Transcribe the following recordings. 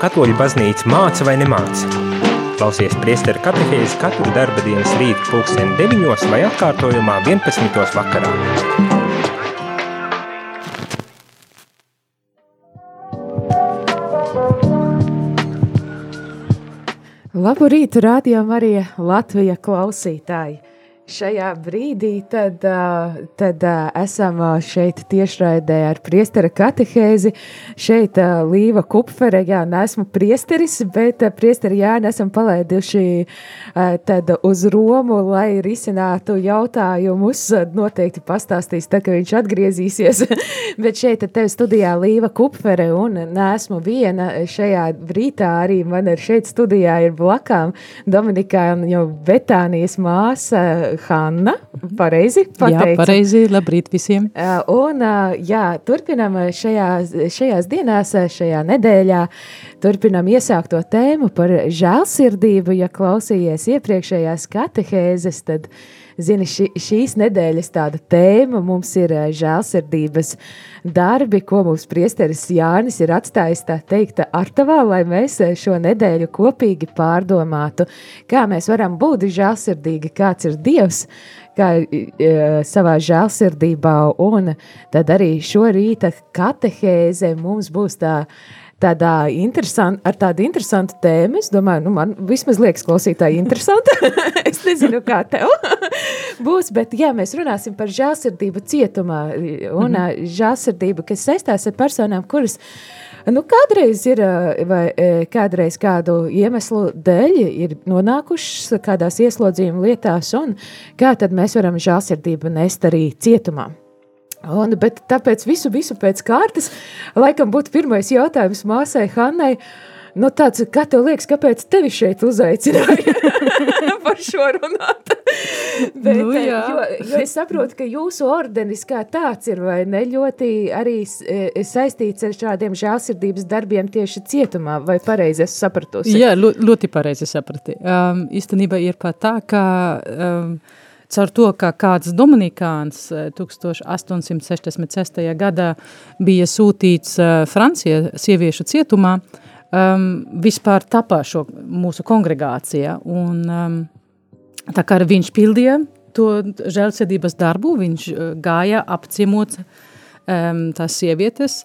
katoļu baznīca māca vai nemāca. Klausies priesteru katehēzi katru darba dienas rītu pulksteni 9 vai atkārtojumā 11. vakarā. Labu rītu, rādījām arī Latvija klausītāji! Šajā brīdī tad, tad esam šeit tiešraidē ar priestera katehēzi. Šeit Līva Kupfere, jā, neesmu priesteris, bet priesteri Jāni esam palaiduši tad uz Romu, lai risinātu jautājumus. Noteikti pastāstīs, tā, ka viņš atgriezīsies. bet šeit tev studijā Līva Kupfere un neesmu viena šajā rītā arī man ir šeit studijā ir blakām Dominikā un jau Betānijas māsa Hanna. Pareizi pateicu. Jā, pareizi. Labrīt visiem. Un, jā, turpinam šajā, šajās dienās, šajā nedēļā, turpinam iesākto tēmu par žēlsirdību. Ja klausījies iepriekšējās katehēzes, tad zini, ši, šīs nedēļas tāda tēma mums ir žēlsirdības darbi, ko mums priesteris Jānis ir atstājis tā teikt artavā, lai mēs šo nedēļu kopīgi pārdomātu, kā mēs varam būt žēlsirdīgi, kāds ir Dievs, kā e, savā žēlsirdībā, un tad arī šo rīta katehēze mums būs tā tādā interesant, ar tādu interesantu tēmu. Es domāju, nu, man vismaz liekas, klausītāji, interesanti. es nezinu, kā tev būs, bet jā, mēs runāsim par žēlsirdību cietumā un mm -hmm. žēlsirdību, kas saistās ar personām, kuras. Nu, kādreiz ir, vai kādreiz kādu iemeslu dēļ ir nonākušas kādās ieslodzījuma lietās, un kā tad mēs varam žēlsirdību nest arī cietumā? Un, bet tāpēc visu, visu pēc kārtas, laikam būtu pirmais jautājums māsai Hannai, nu tāds, kā tev liekas, kāpēc tevi šeit uzaicināja par šo runāt? Bet, nu, jā. jo, jo es saprotu, ka jūsu ordenis kā tāds ir, vai ne, ļoti arī e, saistīts ar šādiem žēlsirdības darbiem tieši cietumā, vai pareizi es sapratu? Jā, ļoti pareizi saprati. Um, īstenībā ir pat tā, ka... Um, caur to, ka kāds Dominikāns 1866. Eh, gadā bija sūtīts eh, Francija sieviešu cietumā, um, vispār tapā šo mūsu kongregācija. Un, um, tā kā viņš pildīja to žēlsirdības darbu, viņš uh, gāja apciemot um, tās sievietes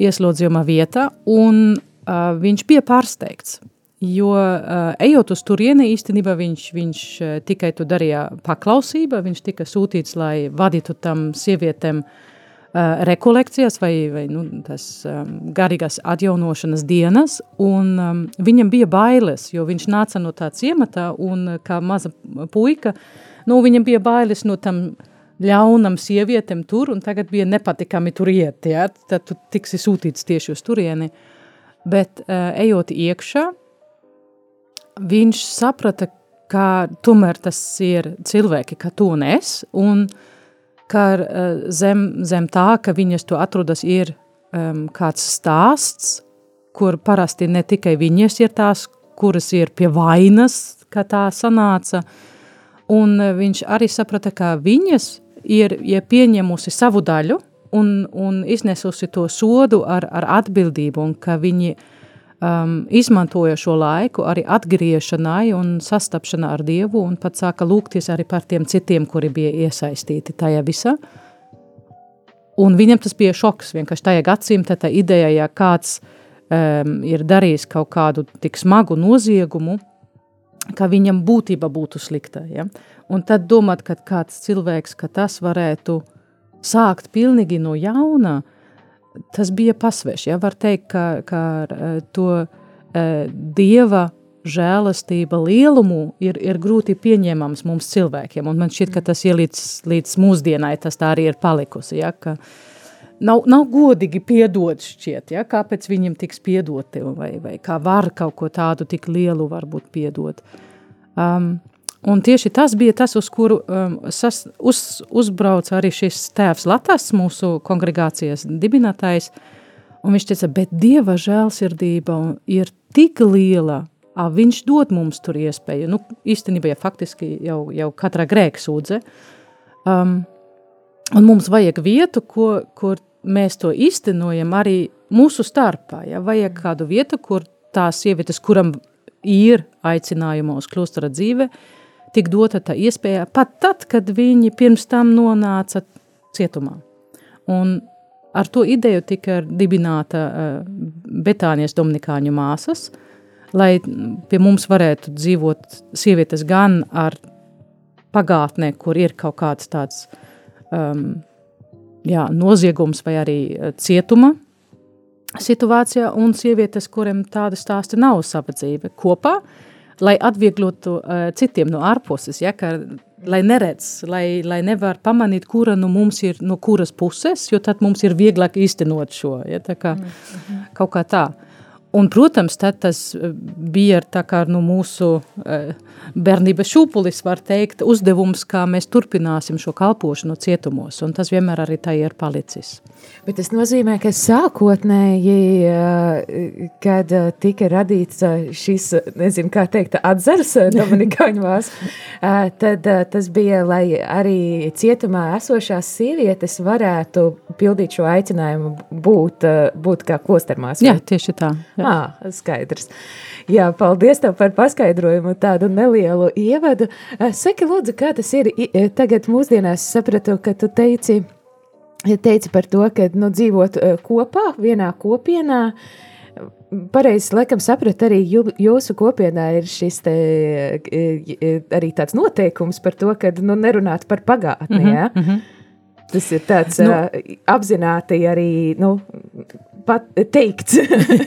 ieslodzījuma vietā, un uh, viņš bija pārsteigts. Jo uh, ejot uz turieni, īstenībā viņš, viņš uh, tikai to darīja paklausība, viņš tika sūtīts, lai vadītu tam sievietēm uh, rekolekcijas vai, vai nu, tas um, garīgās atjaunošanas dienas, un um, viņam bija bailes, jo viņš nāca no tā ciemata, un kā maza puika, nu, viņam bija bailes no tam ļaunam sievietēm tur, un tagad bija nepatikami tur iet, ja? tad tu tiksi sūtīts tieši uz turieni. Bet uh, ejot iekšā, viņš saprata, ka tomēr tas ir cilvēki, kā tu un es, un ka uh, zem, zem tā, ka viņas to atrodas, ir um, kāds stāsts, kur parasti ne tikai viņas ir tās, kuras ir pie vainas, ka tā sanāca, un uh, viņš arī saprata, ka viņas ir ja pieņemusi savu daļu un, un iznesusi to sodu ar, ar atbildību, un ka viņi uh, um, izmantoja šo laiku arī atgriešanai un sastapšanā ar Dievu un pat sāka lūgties arī par tiem citiem, kuri bija iesaistīti tajā visā. Un viņam tas bija šoks, vienkārši tajā gadsimta tā ideja, ja kāds um, ir darījis kaut kādu tik smagu noziegumu, ka viņam būtība būtu slikta. Ja? Un tad domāt, ka kāds cilvēks, ka tas varētu sākt pilnīgi no jauna, uh, tas bija pasveš. Ja? Var teikt, ka, ka ar to uh, dieva žēlastība lielumu ir, ir grūti pieņemams mums cilvēkiem. Un man šķiet, ka tas ir līdz, līdz mūsdienai, tas tā arī ir palikusi. Ja? Ka nav, nav godīgi piedot šķiet, ja? kāpēc viņam tiks piedoti vai, vai kā var kaut ko tādu tik lielu varbūt piedot. Um, Un tieši tas bija tas, uz kuru um, sas, uz, uzbrauca arī šis tēvs Latvijas, mūsu kongregācijas dibinātājs. Un viņš teica, bet Dieva žēlsirdība ir tik liela, a, viņš dod mums tur iespēju. Nu, īstenībā, ja faktiski jau, jau katra grēka sūdze. Um, un mums vajag vietu, ko, kur mēs to iztenojam arī mūsu starpā. Ja? Vajag kādu vietu, kur tās sievietes, kuram ir aicinājuma uz klostera dzīve, tik dota tā iespēja pat tad, kad viņi pirms tam nonāca cietumā. Un ar to ideju tika dibināta uh, Betānijas Dominikāņu māsas, lai pie mums varētu dzīvot sievietes gan ar pagātnē, kur ir kaut kāds tāds um, jā, noziegums vai arī cietuma situācijā, un sievietes, kuriem tāda stāsta nav sava dzīve kopā, lai atvieglotu uh, citiem no ārpuses, ja, ka, lai neredz, lai, lai nevar pamanīt, kura no mums ir no kuras puses, jo tad mums ir vieglāk īstenot šo, ja, tā kā, mm -hmm. kaut kā tā. Un, protams, tas bija tā kā nu, mūsu uh, bērnības šūpulis, var teikt, uzdevums, kā mēs turpināsim šo kalpošanu cietumos, un tas vienmēr arī tā ir palicis. Bet tas nozīmē, ka sākotnēji, kad tika radīts šis, nezinu, kā teikt, atzars Dominikāņu vās, tad tas bija, lai arī cietumā esošās sievietes varētu pildīt šo aicinājumu būt, būt kā klostermās. Jā, tieši tā. À, skaidrs. Jā, paldies tev par paskaidrojumu, tādu nelielu ievadu. Saki, lūdzu, kā tas ir tagad mūsdienās sapratu, ka tu teici, teici par to, ka nu, dzīvot kopā, vienā kopienā, pareizi laikam saprat arī jū, jūsu kopienā ir šis te arī tāds noteikums par to, ka nu, nerunāt par pagātni, mm -hmm, ja? mm -hmm. Tas ir tāds nu, uh, apzināti arī nu, pat teikts.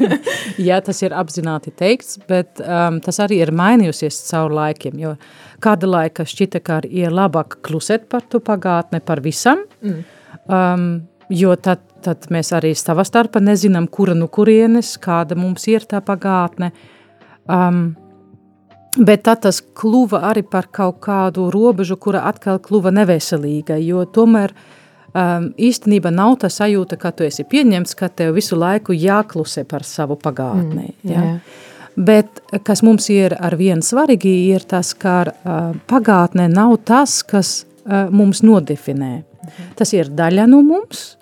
Jā, tas ir apzināti teikts, bet um, tas arī ir mainījusies caur laikiem, jo kāda laika šķita, ka ir labāk klusēt par tu pagātne, par visam, mm. um, jo tad, tad mēs arī savā starpā nezinām, kura no kurienes, kāda mums ir tā pagātne. Um, Bet tad tas kļuva arī par kaut kādu robežu, kura atkal kļuva neveselīga, jo tomēr uh, um, īstenībā nav tā sajūta, ka tu esi pieņemts, ka tev visu laiku jāklusē par savu pagātnē. Mm, ja? Jā. Bet kas mums ir ar vienu svarīgi, ir tas, ka uh, pagātnē nav tas, kas uh, mums nodefinē. Mhm. Tas ir daļa no mums,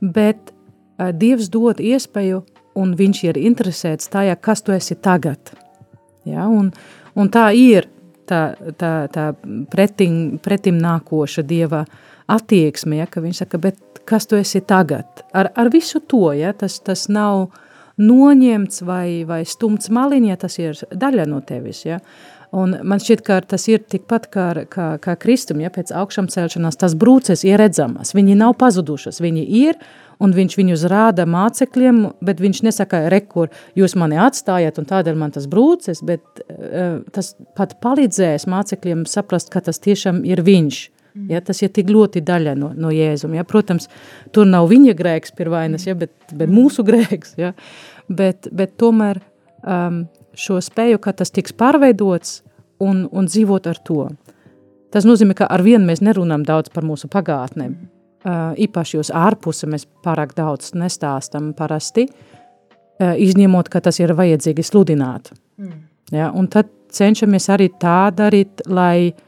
bet uh, Dievs dod iespēju, un viņš ir interesēts tajā, kas tu esi tagad. Ja? Un, un tā ir tā, tā, tā pretim, pretim nākoša Dieva uh, attieksme, ja, ka viņš saka, bet kas tu esi tagad? Ar, ar visu to, ja, tas, tas nav noņemts vai, vai stumts maliņā, tas ir daļa no tevis, ja. Un man šķiet, ka tas ir tikpat kā, kā, kā kristum, ja pēc augšām celšanās tas brūces ir redzamas, viņi nav pazudušas, viņi ir, un viņš viņus rāda mācekļiem, bet viņš nesaka, rekur, jūs mani atstājat, un tādēļ man tas brūces, bet uh, tas pat palīdzēs mācekļiem saprast, ka tas tiešām ir viņš, Ja, tas ir tik ļoti daļa no, no Jēzuma. Ja. Protams, tur nav viņa grēks pie vainas, ja, bet, bet mūsu grēks. Ja. Bet, bet tomēr um, šo spēju, ka tas tiks pārveidots un, un dzīvot ar to. Tas nozīmē, ka ar vienu mēs nerunām daudz par mūsu pagātnēm. Uh, īpaši jūs ārpuse mēs pārāk daudz nestāstam parasti, uh, izņemot, ka tas ir vajadzīgi sludināt. Mm. Ja, un tad cenšamies arī tā darīt, lai uh,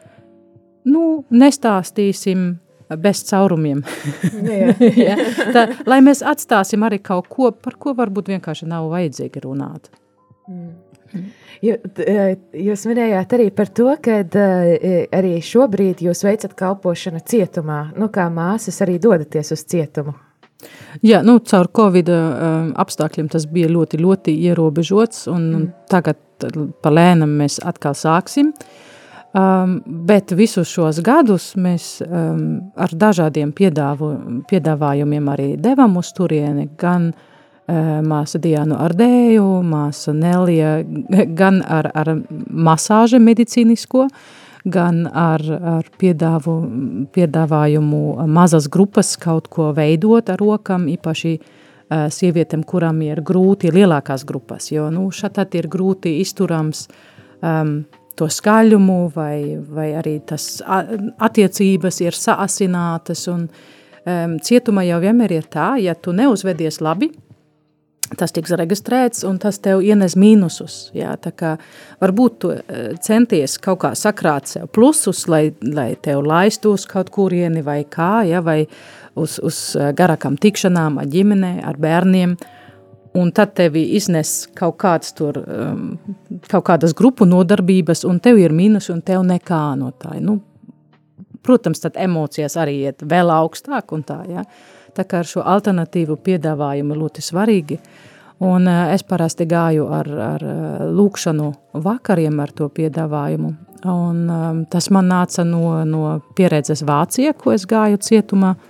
nu, nestāstīsim bez caurumiem. ja, tā, lai mēs atstāsim arī kaut ko, par ko varbūt vienkārši nav vajadzīgi runāt. Mm. Jūs minējāt arī par to, ka arī šobrīd jūs veicat kalpošanu cietumā. Nu, kā māsas arī dodaties uz cietumu? Jā, nu, caur Covid apstākļiem tas bija ļoti, ļoti ierobežots, un mm. tagad pa lēnam mēs atkal sāksim. Uh, Um, bet visus šos gadus mēs um, ar dažādiem piedāvu, piedāvājumiem arī devam uz turieni, gan uh, māsa Diānu Ardēju, māsa Nelija, gan ar, ar masāžu medicīnisko, gan ar, ar piedāvu, piedāvājumu mazas grupas kaut ko veidot ar rokam, īpaši uh, sievietēm, kuram ir grūti lielākās grupas, jo nu, šatāt ir grūti izturams um, to skaļumu, vai, vai arī tas attiecības ir saasinātas. Un, um, cietumā jau vienmēr ir tā, ja tu neuzvedies labi, tas tiks reģistrēts un tas tev ienes mīnusus. Jā, tā kā varbūt tu centies kaut kā sakrāt sev plusus, lai, lai tev laistu uz kaut kurieni vai kā, ja, vai uz, uz garākām tikšanām ar ģimenē, ar bērniem. Un tad tevi iznes kaut kāds tur, um, kaut kādas grupu nodarbības, un tev ir mīnus, un tev nekā no tā. Nu, protams, tad emocijas arī iet vēl augstāk un tā, ja. Tā kā ar šo alternatīvu piedāvājumu ļoti svarīgi, un uh, es parasti gāju ar, ar uh, lūkšanu vakariem ar to piedāvājumu, un um, tas man nāca no, no pieredzes Vācija, ko es gāju cietumā, uh,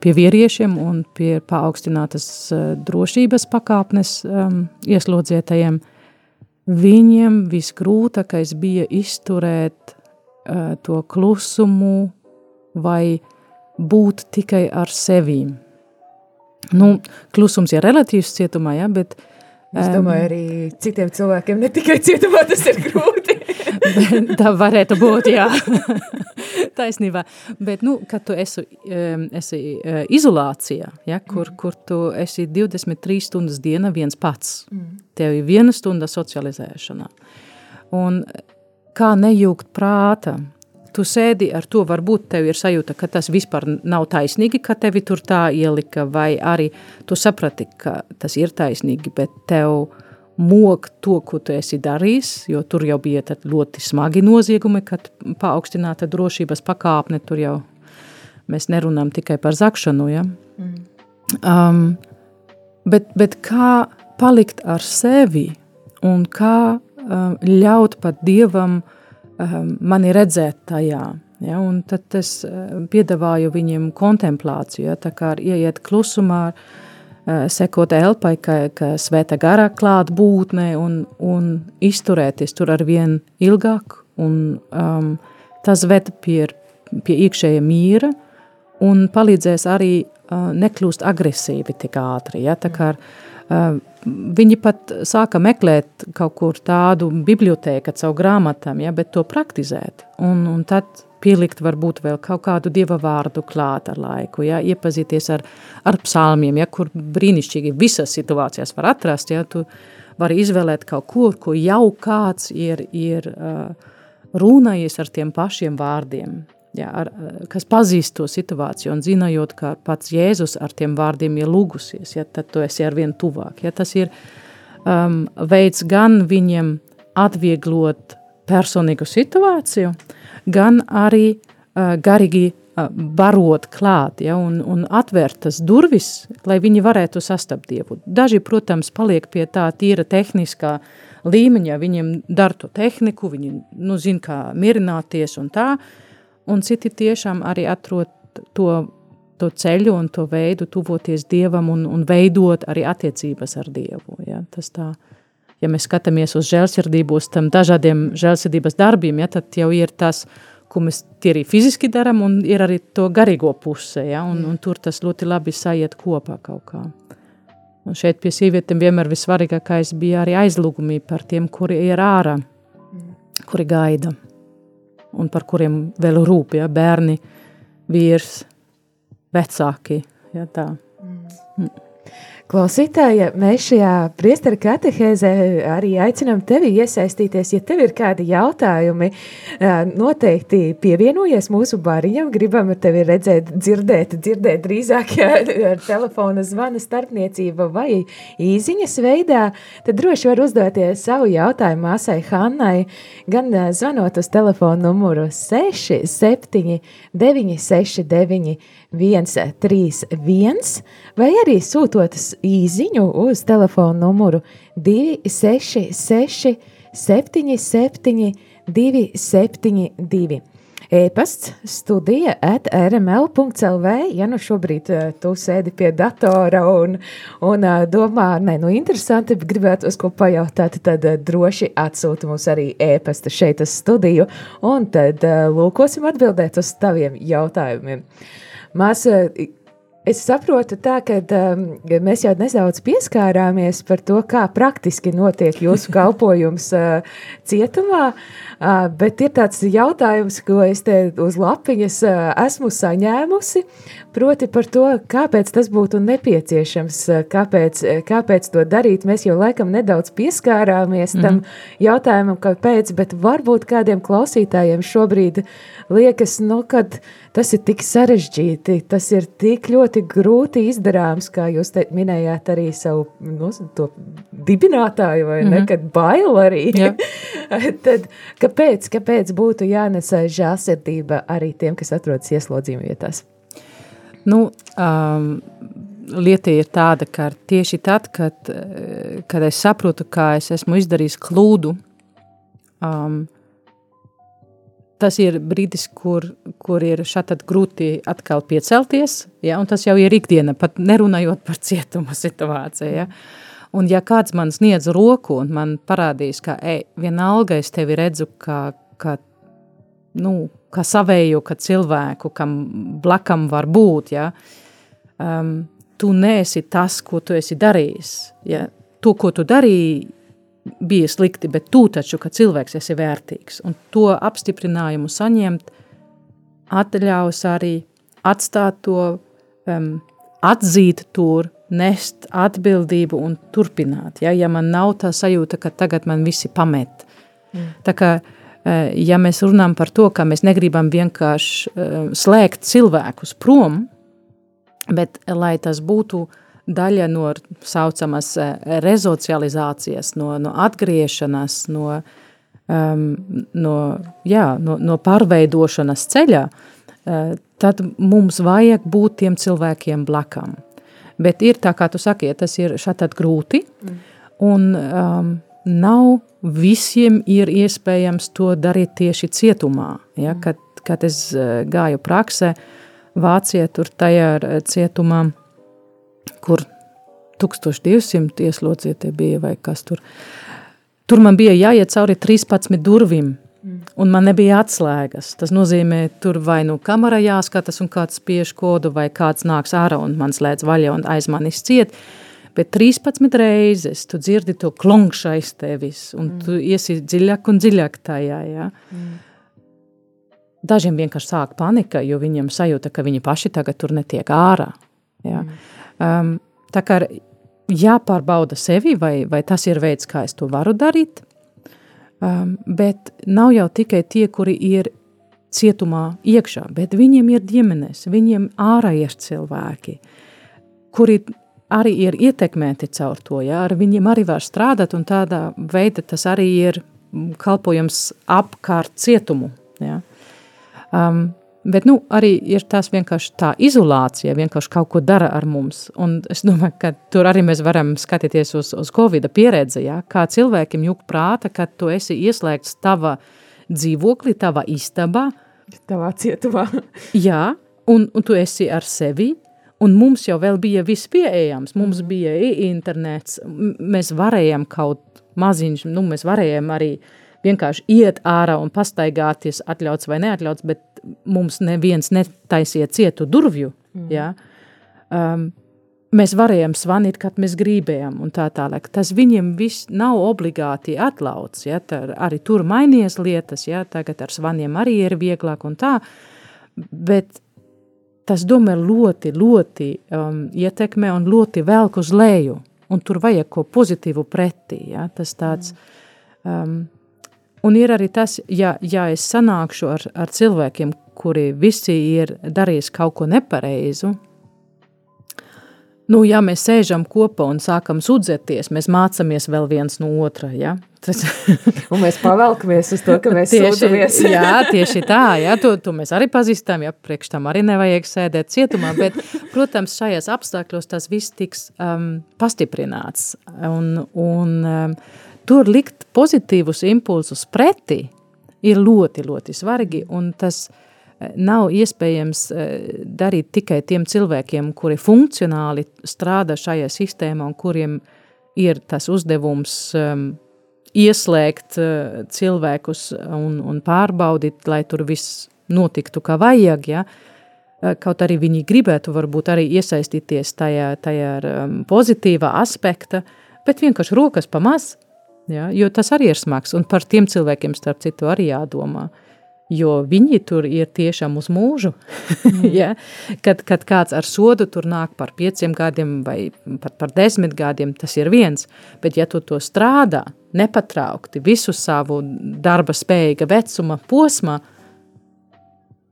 pie vīriešiem un pie paaugstinātas eh, drošības pakāpnes um, ieslodzītajiem. Viņiem visgrūtākais bija izturēt uh, to klusumu vai būt tikai ar sevi. Nu, klusums ir relatīvs cietumā, ja, bet Es domāju, arī citiem cilvēkiem ne tikai cietumā tas ir grūti. tā varētu būt, jā. Taisnībā. Bet, nu, kad tu esi, esi e, izolācijā, ja, kur, mm. kur tu esi 23 stundas diena viens pats, mm. tev ir viena stunda socializēšanā. Un kā nejūgt prāta, tu sēdi ar to, varbūt tev ir sajūta, ka tas vispār nav taisnīgi, ka tevi tur tā ielika, vai arī tu saprati, ka tas ir taisnīgi, bet tev mok to, ko tu esi darījis, jo tur jau bija ļoti smagi noziegumi, kad paaugstināta drošības pakāpne, tur jau mēs nerunām tikai par zakšanu, ja? Mm. Um, bet, bet kā palikt ar sevi un kā um, ļaut pat Dievam uh, mani redzēt tajā. Ja, un tad es eh, piedāvāju viņiem kontemplāciju, ja, tā kā ieiet klusumā, eh, sekot elpai, ka, ka svēta gara klātbūtne un, un izturēties tur ar vien ilgāk, un um, tas ved pie, pie iekšēja mīra un palīdzēs arī uh, nekļūst agresīvi tik ātri, ja, tā kā uh, Viņi pat sāka meklēt kaut kur tādu bibliotēku caur grāmatām, ja, bet to praktizēt. Un, un tad pielikt varbūt vēl kaut kādu dieva vārdu klāt ar laiku, ja, iepazīties ar, ar psalmiem, ja, kur brīnišķīgi visas situācijas var atrast, ja, tu vari izvēlēt kaut ko, ko jau kāds ir, ir uh, runājies ar tiem pašiem vārdiem jā, ar, kas pazīst to situāciju un zinājot, ka pats Jēzus ar tiem vārdiem ir lūgusies, ja, tad tu esi ar vien tuvāk. Ja, tas ir um, veids gan viņiem atvieglot personīgu situāciju, gan arī uh, garīgi uh, barot klāt ja, un, un atvērt tas durvis, lai viņi varētu sastapt Dievu. Daži, protams, paliek pie tā tīra tehniskā līmeņa, viņiem dar to tehniku, viņi nu, zina, kā mierināties un tā, uh, un citi tiešām arī atrod to, to ceļu un to veidu tuvoties Dievam un, un veidot arī attiecības ar Dievu. Ja? Tas tā, ja mēs skatāmies uz žēlsirdību, uz tam dažādiem žēlsirdības darbiem, ja, tad jau ir tas, ko mēs tie arī fiziski darām, un ir arī to garīgo puse, ja, un, un tur tas ļoti labi sajiet kopā kaut kā. Un šeit pie sīvietēm vienmēr visvarīgākais bija arī aizlūgumi par tiem, kuri ir ārā, kuri gaida un par kuriem vēl rūp, ja, bērni, vīrs, vecāki, ja, tā. Mm. Klausītāji, mēs šajā priestera katehēzē arī aicinām tevi iesaistīties. Ja tev ir kādi jautājumi, noteikti pievienojies mūsu bariņam. Gribam tevi redzēt, dzirdēt, dzirdēt drīzāk ar telefona zvana starpniecību vai īziņas veidā. Tad droši var uzdoties savu jautājumu māsai Hannai, gan zvanot uz telefonu numuru 679 969 131 vai arī sūtot īziņu uz telefonu numuru 266 77 272. E-pasts studija at rml.lv, ja nu šobrīd uh, tu sēdi pie datora un, un uh, domā, ne, nu interesanti, gribētu uz ko pajautāt, tad uh, droši atsūti mums arī e-pasta šeit uz studiju, un tad lūkosim atbildēt uz taviem jautājumiem. Māsa, Es saprotu, tā, ka um, mēs jau nedaudz pieskārāmies par to, kā praktiski notiek jūsu kalpojums uh, cietumā, uh, bet ir tāds jautājums, ko es te uz lapiņas uh, esmu saņēmusi, proti par to, kāpēc tas būtu nepieciešams, uh, kāpēc, uh, kāpēc to darīt. Mēs jau laikam nedaudz pieskārāmies mm -hmm. tam mhm. jautājumam, kāpēc, bet varbūt kādiem klausītājiem šobrīd liekas, nu, kad tas ir tik sarežģīti, tas ir tik ļoti grūti izdarāms, kā jūs minējāt arī savu nu, to dibinātāju, vai mm -hmm. ne, kad bail arī. Ja. Tad kāpēc, kāpēc būtu jānes žālsirdība arī tiem, kas atrodas ieslodzījuma vietās? Nu, um, lieta ir tāda, ka tieši tad, kad, kad es saprotu, ka es esmu izdarījis kļūdu, um, tas ir brīdis, kur, kur ir šādi grūti atkal piecelties, ja, tas jau ir ikdiena, pat nerunājot par cietuma situāciju. Ja. Un ja kāds man sniedz roku un man parādīs, ka ej, vienalga es tevi redzu kā, kā, nu, kā savēju, kā cilvēku, kam blakam var būt, ja, um, tu neesi tas, ko tu esi darījis. Ja. To, ko tu darīji, bija slikti, bet tu taču, ka cilvēks esi vērtīgs. Un to apstiprinājumu saņemt atļaus arī atstāt to, um, atzīt tur, nest atbildību un turpināt. Ja, ja man nav tā sajūta, ka tagad man visi pamet. Mm. Tā kā, uh, ja mēs runājam par to, ka mēs negribam vienkārši uh, slēgt cilvēkus prom, bet lai tas būtu uh, daļa no saucamas eh, rezocializācijas, no, no atgriešanās, no, um, no, jā, no, no pārveidošanas ceļa, uh, tad mums vajag būt tiem cilvēkiem blakam. Bet ir tā, kā tu saki, tas ir šādi grūti, un um, nav visiem ir iespējams to darīt tieši cietumā. Ja? Kad, kad es uh, gāju praksē, Vācijā tur tajā cietumā, kur 1200 ieslodzītie bija vai kas tur. Tur man bija jāiet cauri 13 durvīm, mm. un man nebija atslēgas. Tas nozīmē, tur vai nu kamera jāskatās un kāds spiež kodu, vai kāds nāks ārā un man slēdz vaļa un aiz manis ciet. Bet 13 reizes tu dzirdi to klonkšu aiz tevis, un mm. tu iesi dziļāk un dziļāk tajā. Ja? Mm. Dažiem vienkārši sāk panika, jo viņiem sajūta, ka viņi paši tagad tur netiek ārā. Ja? Mm. Um, tā kā jāpārbauda sevi, vai, vai tas ir veids, kā es to varu darīt, um, bet nav jau tikai tie, kuri ir cietumā iekšā, bet viņiem ir ģimenes, viņiem ārējie cilvēki, kuri arī ir ietekmēti caur to, ja, ar viņiem arī var strādāt, un tādā veidā tas arī ir kalpojums apkārt cietumu. Ja. Um, Bet nu, arī ir tas vienkārši tā izolācija, vienkārši kaut ko dara ar mums. Un es domāju, ka tur arī mēs varam skatīties uz, uz Covid pieredzi, ja? kā cilvēkiem juk prāta, ka tu esi ieslēgts tava dzīvoklī, tava istabā. Tavā cietumā. Jā, un, un tu esi ar sevi, un mums jau vēl bija viss pieejams. Mums bija internets, mēs varējām kaut maziņš, nu mēs varējām arī vienkārši iet ārā un pastaigāties, atļauts vai neatļauts, bet mums neviens netaisiet cietu durvju, mm. ja, um, mēs varējām zvanīt, kad mēs gribējām un tā tālāk. Tas viņiem viss nav obligāti atļauts, ja, tā, arī tur mainījies lietas, ja, tagad ar zvaniem arī ir vieglāk un tā, bet tas domāju ļoti, ļoti um, ietekmē un ļoti velk uz leju, un tur vajag ko pozitīvu pretī, ja, tas tāds, um, Un ir arī tas, ja, ja es sanākšu ar, ar cilvēkiem, kuri visi ir darījuši kaut ko nepareizu, nu, ja mēs sēžam kopā un sākam sūdzēties, mēs mācāmies vēl viens no otra, ja? Tas... un mēs pavelkamies uz to, ka mēs sūdzamies. jā, tieši tā, jā, to, to mēs arī pazīstam, ja priekš tam arī nevajag sēdēt cietumā, bet, protams, šajās apstākļos tas viss tiks um, pastiprināts. Un, un um, tur likt pozitīvus impulsus pretī ir ļoti, ļoti svarīgi, tas eh, nav iespējams eh, darīt tikai tiem cilvēkiem, kuri funkcionāli strādā šajā sistēmā un kuriem ir tas uzdevums um, ieslēgt uh, cilvēkus un, un pārbaudīt, lai tur viss notiktu kā vajag, ja? kaut arī viņi gribētu varbūt arī iesaistīties tajā, tajā um, pozitīvā aspekta, bet vienkārši rokas pa maz, Ja, jo tas arī ir smags, un par tiem cilvēkiem, starp citu, arī jādomā. Jo viņi tur ir tiešām uz mūžu. Mm. ja? kad, kad kāds ar sodu tur nāk par pieciem gadiem vai pat par desmit gadiem, tas ir viens. Bet ja tu to strādā nepatraukti visu savu darba spējīga vecuma posmā,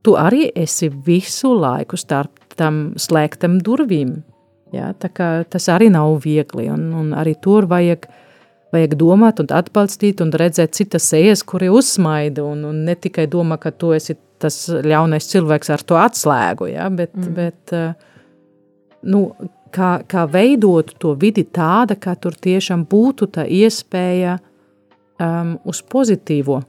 tu arī esi visu laiku starp tam slēgtam durvīm. Ja, tas arī nav viegli, un, un arī tur vajag, vajag domāt un atbalstīt un redzēt citas sejas, kuri uzsmaida, un, un ne tikai domā, ka tu esi tas ļaunais cilvēks ar to atslēgu, ja, bet, mm. bet nu, kā, kā veidot to vidi tāda, ka tur tiešām būtu tā iespēja um, uz pozitīvo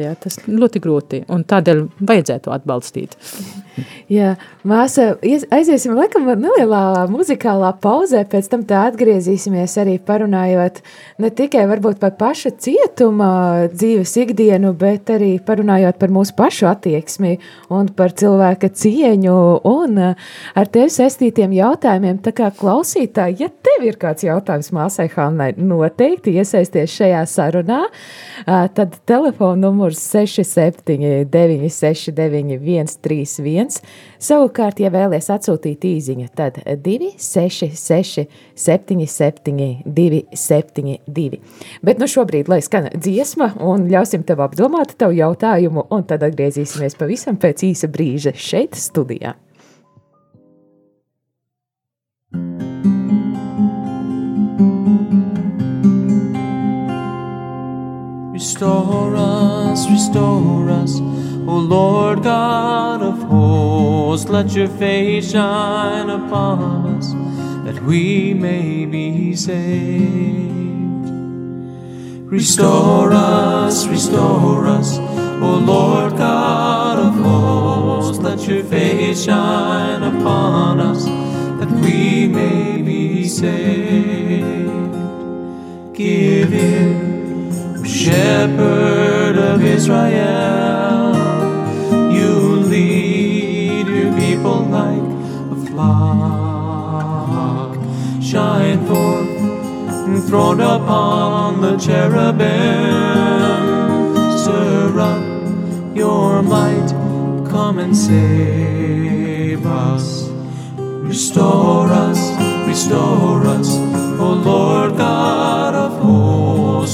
Jā, tas ļoti grūti, un tādēļ vajadzētu atbalstīt. Jā, māsa, aiziesim laikam nelielā muzikālā pauzē, pēc tam tā atgriezīsimies arī parunājot ne tikai varbūt par paša cietuma dzīves ikdienu, bet arī parunājot par mūsu pašu attieksmi un par cilvēka cieņu un ar tevi saistītiem jautājumiem. Tā kā klausītāji, ja tev ir kāds jautājums māsai Hannai, noteikti iesaisties šajā sarunā, tad telefonu numurs 679 691 131. Savukārt, ja vēlaties atsūtīt īsiņu, tad 266 77 272. Bet nu šobrīd, lai skan dziesma, un ļausim tev apdomāt tavu jautājumu, un tad atgriezīsimies pavisam pēc īsa brīža šeit studijā. Restore us, restore us, O Lord God of hosts. Let your face shine upon us, that we may be saved. Restore us, restore us, O Lord God of hosts. Let your face shine upon us, that we may be saved. Give ear Shepherd of Israel, you lead your people like a flock. Shine forth, enthroned upon the cherubim. Stir up your might, come and save us. Restore us, restore us, O Lord God of hosts.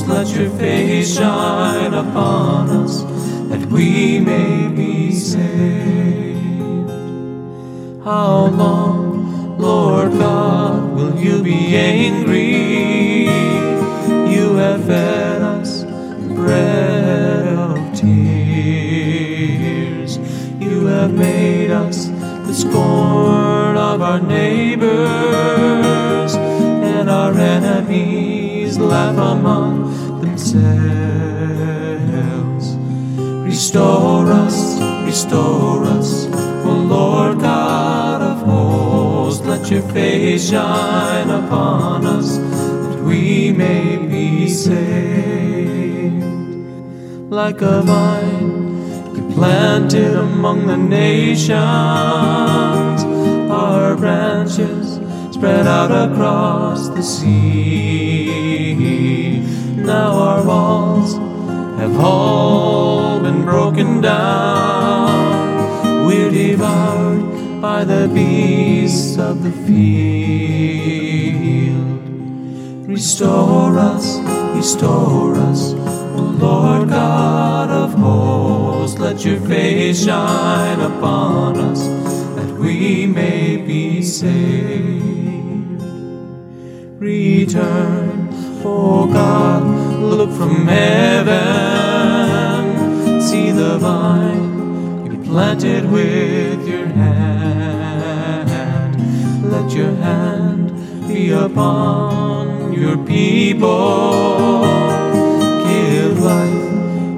Let your face shine upon us, that we may be saved. How long, Lord God, will you be angry? You have fed us bread of tears. You have made us the scorn of our neighbors, and our enemies laugh among themselves. Restore us, restore us, O Lord God of hosts. Let your face shine upon us, that we may be saved. Like a vine you planted among the nations, our branches spread out across the sea. Now our walls have all been broken down. We're devoured by the beasts of the field. Restore us, restore us, O Lord God of hosts. Let your face shine upon us, that we may be saved. Return, O God, look from heaven, see the vine you planted with your hand. Let your hand be upon your people. Give life,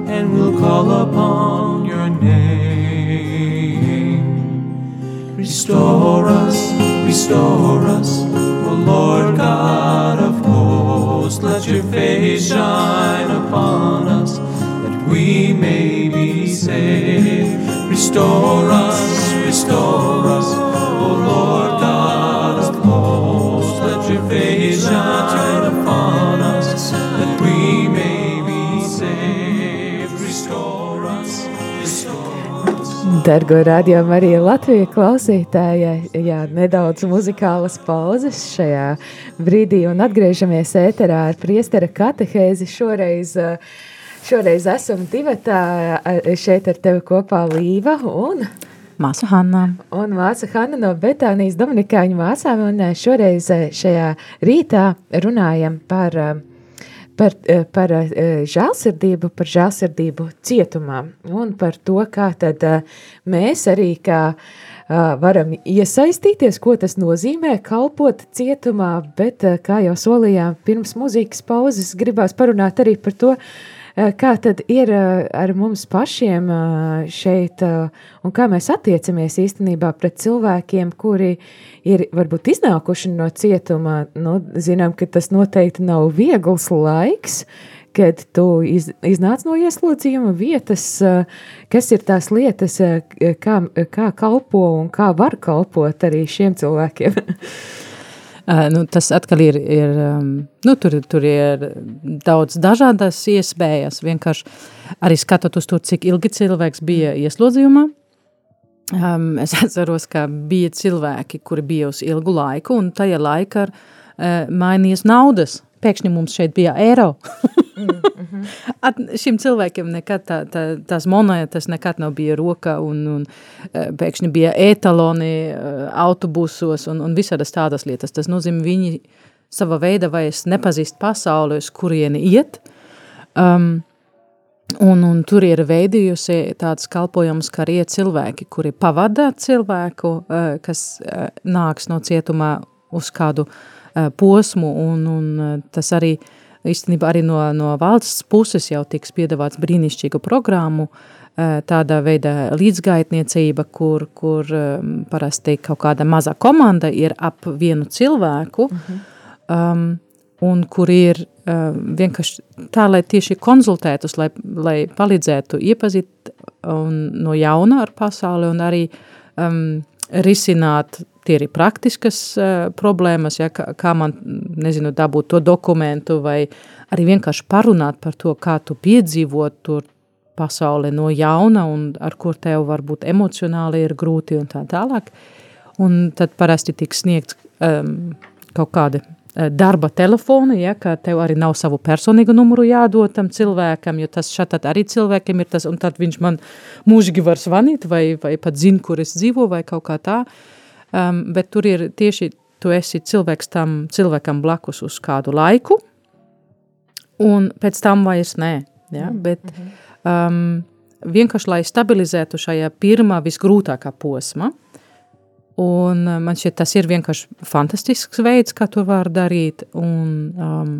and we'll call upon your name. Restore us, restore us, O Lord God of Let your face shine upon us, that we may be saved. Restore us, restore us, Dargo rādījumu arī Latvijas klausītāji, jā, nedaudz muzikālas pauzes šajā brīdī un atgriežamies ēterā ar priestera katehēzi šoreiz uh, Šoreiz esam divatā šeit ar tevi kopā Līva un... Māsa Hanna. Un māsa Hanna no Betānijas Dominikāņu māsām. Un šoreiz šajā rītā runājam par, par, par žēlsirdību, par žēlsirdību cietumā un par to, kā tad mēs arī kā varam iesaistīties, ko tas nozīmē kalpot cietumā, bet, kā jau solījām, pirms muzikas pauzes gribās parunāt arī par to, kā tad ir ar mums pašiem šeit, un kā mēs attiecamies īstenībā pret cilvēkiem, kuri ir varbūt iznākuši no cietuma. Nu, zinām, ka tas noteikti nav viegls laiks, kad tu iz, iznāc no ieslodzījuma vietas, kas ir tās lietas, kā, kā kalpo un kā var kalpot arī šiem cilvēkiem. Nu, tas atkal ir, ir um, nu, tur, tur ir daudz dažādas iespējas, vienkārši arī skatot uz to, cik ilgi cilvēks bija ieslodzījumā. Um, es atceros, ka bija cilvēki, kuri bija uz ilgu laiku, un tajā laikā uh, mainījās naudas. Pēkšņi mums šeit bija eiro. mm -hmm. At, šim cilvēkiem nekad tā, tā, tās monētas nekad nav bija roka un, un e, pēkšņi bija etaloni e, autobusos un, un visādas tādas lietas. Tas nozīmē, viņi sava veida vairs nepazīst pasauli, uz kurieni iet. Um, Un, un tur ir veidījusi tāds kalpojums, ka arī cilvēki, kuri pavada cilvēku, e, kas nāks no cietumā uz kādu posmu, un, un tas arī uh, īstenībā arī no, no valsts puses jau tiks piedāvāts brīnišķīgu programmu, tādā veidā līdzgaitniecība, kur, kur parasti kaut kāda maza komanda ir ap vienu cilvēku, uh. -huh. um, un kur ir uh, vienkārši tā, lai tieši konsultētus, lai, lai palīdzētu iepazīt un no jauna ar pasauli un arī um, risināt tie ir praktiskas uh, problēmas, ja, kā, kā man, nezinu, dabūt to dokumentu vai arī vienkārši parunāt par to, kā tu piedzīvot tur pasauli no jauna un ar kur tev varbūt emocionāli ir grūti un tā tālāk. Un tad parasti tiks sniegts um, kaut kāda darba telefona, ja, ka tev arī nav savu personīgu numuru jādod tam cilvēkam, jo tas šatad arī cilvēkiem ir tas, un tad viņš man mūžīgi var zvanīt vai, vai pat zina, kur es dzīvo vai kaut kā tā. Uh, um, bet tur ir tieši tu esi cilvēks tam cilvēkam blakus uz kādu laiku, un pēc tam vairs nē. Ja? Mm. Bet um, vienkārši, lai stabilizētu šajā pirmā visgrūtākā posma, un man šķiet, tas ir vienkārši fantastisks veids, kā to var darīt, un um,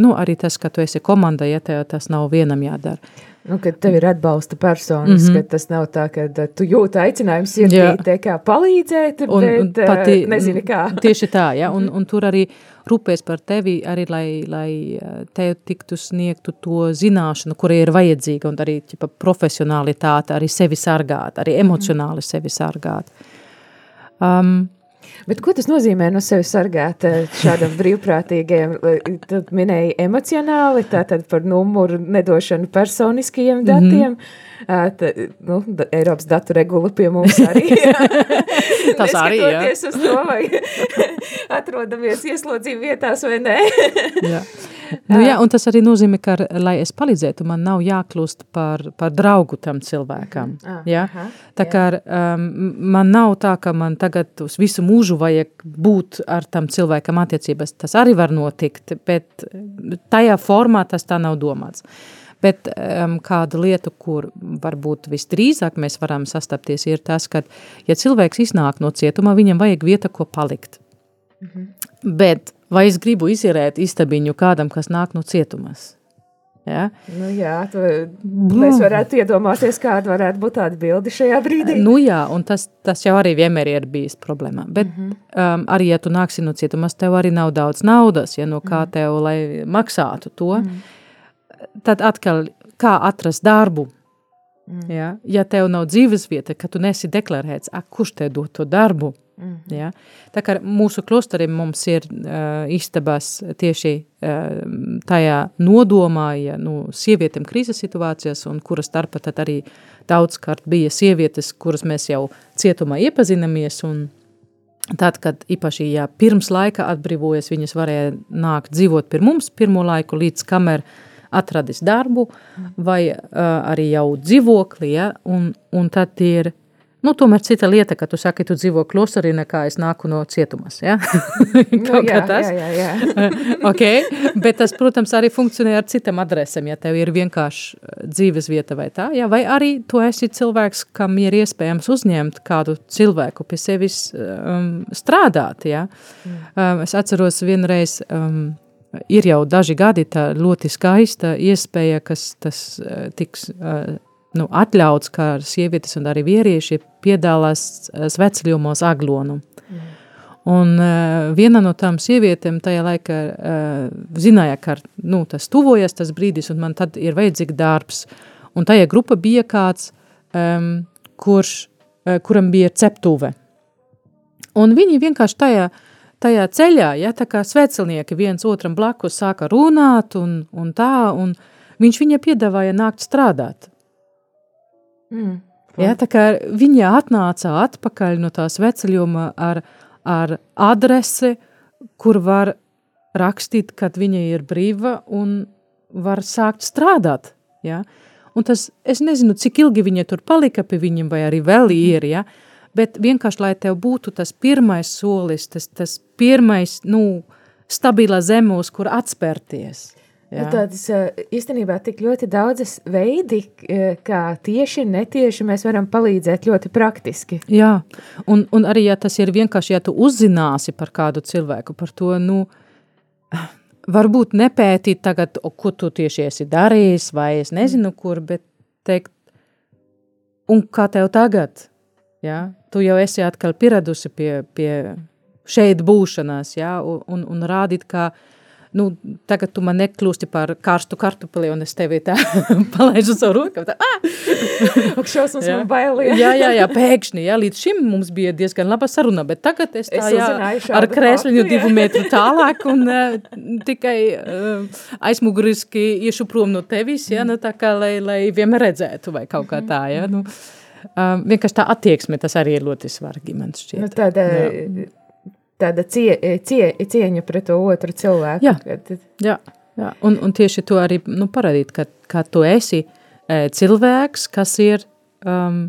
nu, arī tas, ka tu esi komanda, ja tev tas nav vienam jādara. Nu, kad tev ir atbalsta personas, mm -hmm. tas nav tā, ka tu jūti aicinājumu sirdī, kā palīdzēt, un, bet un pati, nezini kā. Tieši tā, ja, un, un tur arī rūpēs par tevi, arī lai, lai tev tiktu sniegtu to zināšanu, kura ir vajadzīga, un arī ķipa, profesionalitāte, arī sevi sargāt, arī emocionāli mm -hmm. sevi sargāt. Um, Bet ko tas nozīmē no sevis sargāt eh, šādam brīvprātīgajam? Tu minēji emocionāli, tātad par numuru nedošanu personiskajiem datiem. Mm -hmm. Tā, nu, da, Eiropas datu regula pie mums arī. Tas arī, jā. uz to, vai atrodamies ieslodzījuma vietās vai nē. Nu, jā, un tas arī nozīmē, ka, lai es palīdzētu, man nav jākļūst par, par draugu tam cilvēkam. Ah, ja? aha, tā kā um, man nav tā, ka man tagad uz visu mūžu vajag būt ar tam cilvēkam attiecības. Tas arī var notikt, bet tajā formā tas tā nav domāts. Bet um, kāda lieta, kur varbūt visdrīzāk mēs varam sastapties, ir tas, ka, ja cilvēks iznāk no cietuma, viņam vajag vieta, ko palikt. Mm -hmm. Bet vai es gribu izierēt istabiņu kādam, kas nāk no cietumas? Ja? Nu jā, tu, mēs varētu iedomāties, kāda varētu būt tāda bilde šajā brīdī. Nu jā, un tas, tas jau arī vienmēr ir bijis problēma. Bet mm -hmm. um, arī, ja tu nāksi no cietumas, tev arī nav daudz naudas, ja no kā -hmm. tev, lai maksātu to, mm -hmm. tad atkal, kā atrast darbu? Mm. Ja? ja tev nav dzīves vieta, ka tu nesi deklarēts, ak, kurš te dod to darbu? Mm -hmm. ja? Tā kā mūsu klosterī mums ir uh, istabas tieši uh, tajā nodomā, ja nu, sievietēm krīzes situācijas, un kuras starpa tad arī daudzkārt bija sievietes, kuras mēs jau cietumā iepazinamies, un tad, kad īpaši, ja pirms laika atbrīvojas, viņas varēja nākt dzīvot pie mums pirmo laiku, līdz kamēr atradis darbu vai uh, arī jau dzīvokli, ja, un, un tad ir Nu, tomēr cita lieta, ka tu saki, tu dzīvo klosterī, nekā es nāku no cietumas. Ja? nu, jā, tas. jā, jā, jā. okay. Bet tas, protams, arī funkcionē ar citām adresēm, ja tev ir vienkārši uh, dzīves vieta vai tā. Ja? Vai arī tu esi cilvēks, kam ir iespējams uzņemt kādu cilvēku pie sevis um, strādāt. Ja? Mm. Um, es atceros vienreiz... Um, ir jau daži gadi tā ļoti skaista iespēja, kas tas uh, tiks uh, nu, atļauts, ka sievietes un arī vīrieši piedalās eh, sveceļumos aglonu. Mm. Un uh, viena no tām sievietēm tajā laikā uh, zināja, ka nu, tas tuvojas tas brīdis, un man tad ir vajadzīgs darbs. Un tajā grupa bija kāds, um, kurš, uh, kuram bija ceptuve. Un viņi vienkārši tajā, tajā ceļā, ja, tā kā svecelnieki viens otram blakus sāka runāt un, un tā, un viņš viņai piedāvāja nākt strādāt. Mm. Ja, tā kā viņa atnāca atpakaļ no tās veceļuma ar, ar adresi, kur var rakstīt, kad viņa ir brīva un var sākt strādāt. Ja? Un tas, es nezinu, cik ilgi viņa tur palika pie viņiem, vai arī vēl ir, ja? bet vienkārši, lai tev būtu tas pirmais solis, tas, tas pirmais, nu, stabila zeme, uz kur atspērties. Jā. Tādas īstenībā tik ļoti daudzas veidi, kā tieši un netieši mēs varam palīdzēt ļoti praktiski. Jā, un, un arī, ja tas ir vienkārši, ja tu uzzināsi par kādu cilvēku, par to, nu, varbūt nepētīt tagad, ko tu tieši esi darījis, vai es nezinu kur, bet teikt, un kā tev tagad, jā, tu jau esi atkal pieradusi pie, pie šeit būšanās, jā, un, un, un rādīt, kā, nu, tagad tu man nekļūsti par karstu kartupeli, un es tevi tā palaižu savu roku. Tā, ah! Šausmas man bailīja. jā, jā, jā, pēkšņi, jā, līdz šim mums bija diezgan laba saruna, bet tagad es tā, es jā, ar krēsliņu divu metru tālāk un uh, tikai uh, aizmuguriski iešu prom no tevis, jā, nu tā kā, lai, lai vienmēr redzētu vai kaut kā tā, jā, nu. Uh, vienkārši tā attieksme, tas arī ir ļoti svarīgi, man šķiet. Nu, tāda, jā tāda cie, cie, cieņa pret to otru cilvēku. Jā, kad... jā, jā. Un, un tieši to arī nu, parādīt, ka, ka tu esi e, cilvēks, kas ir um,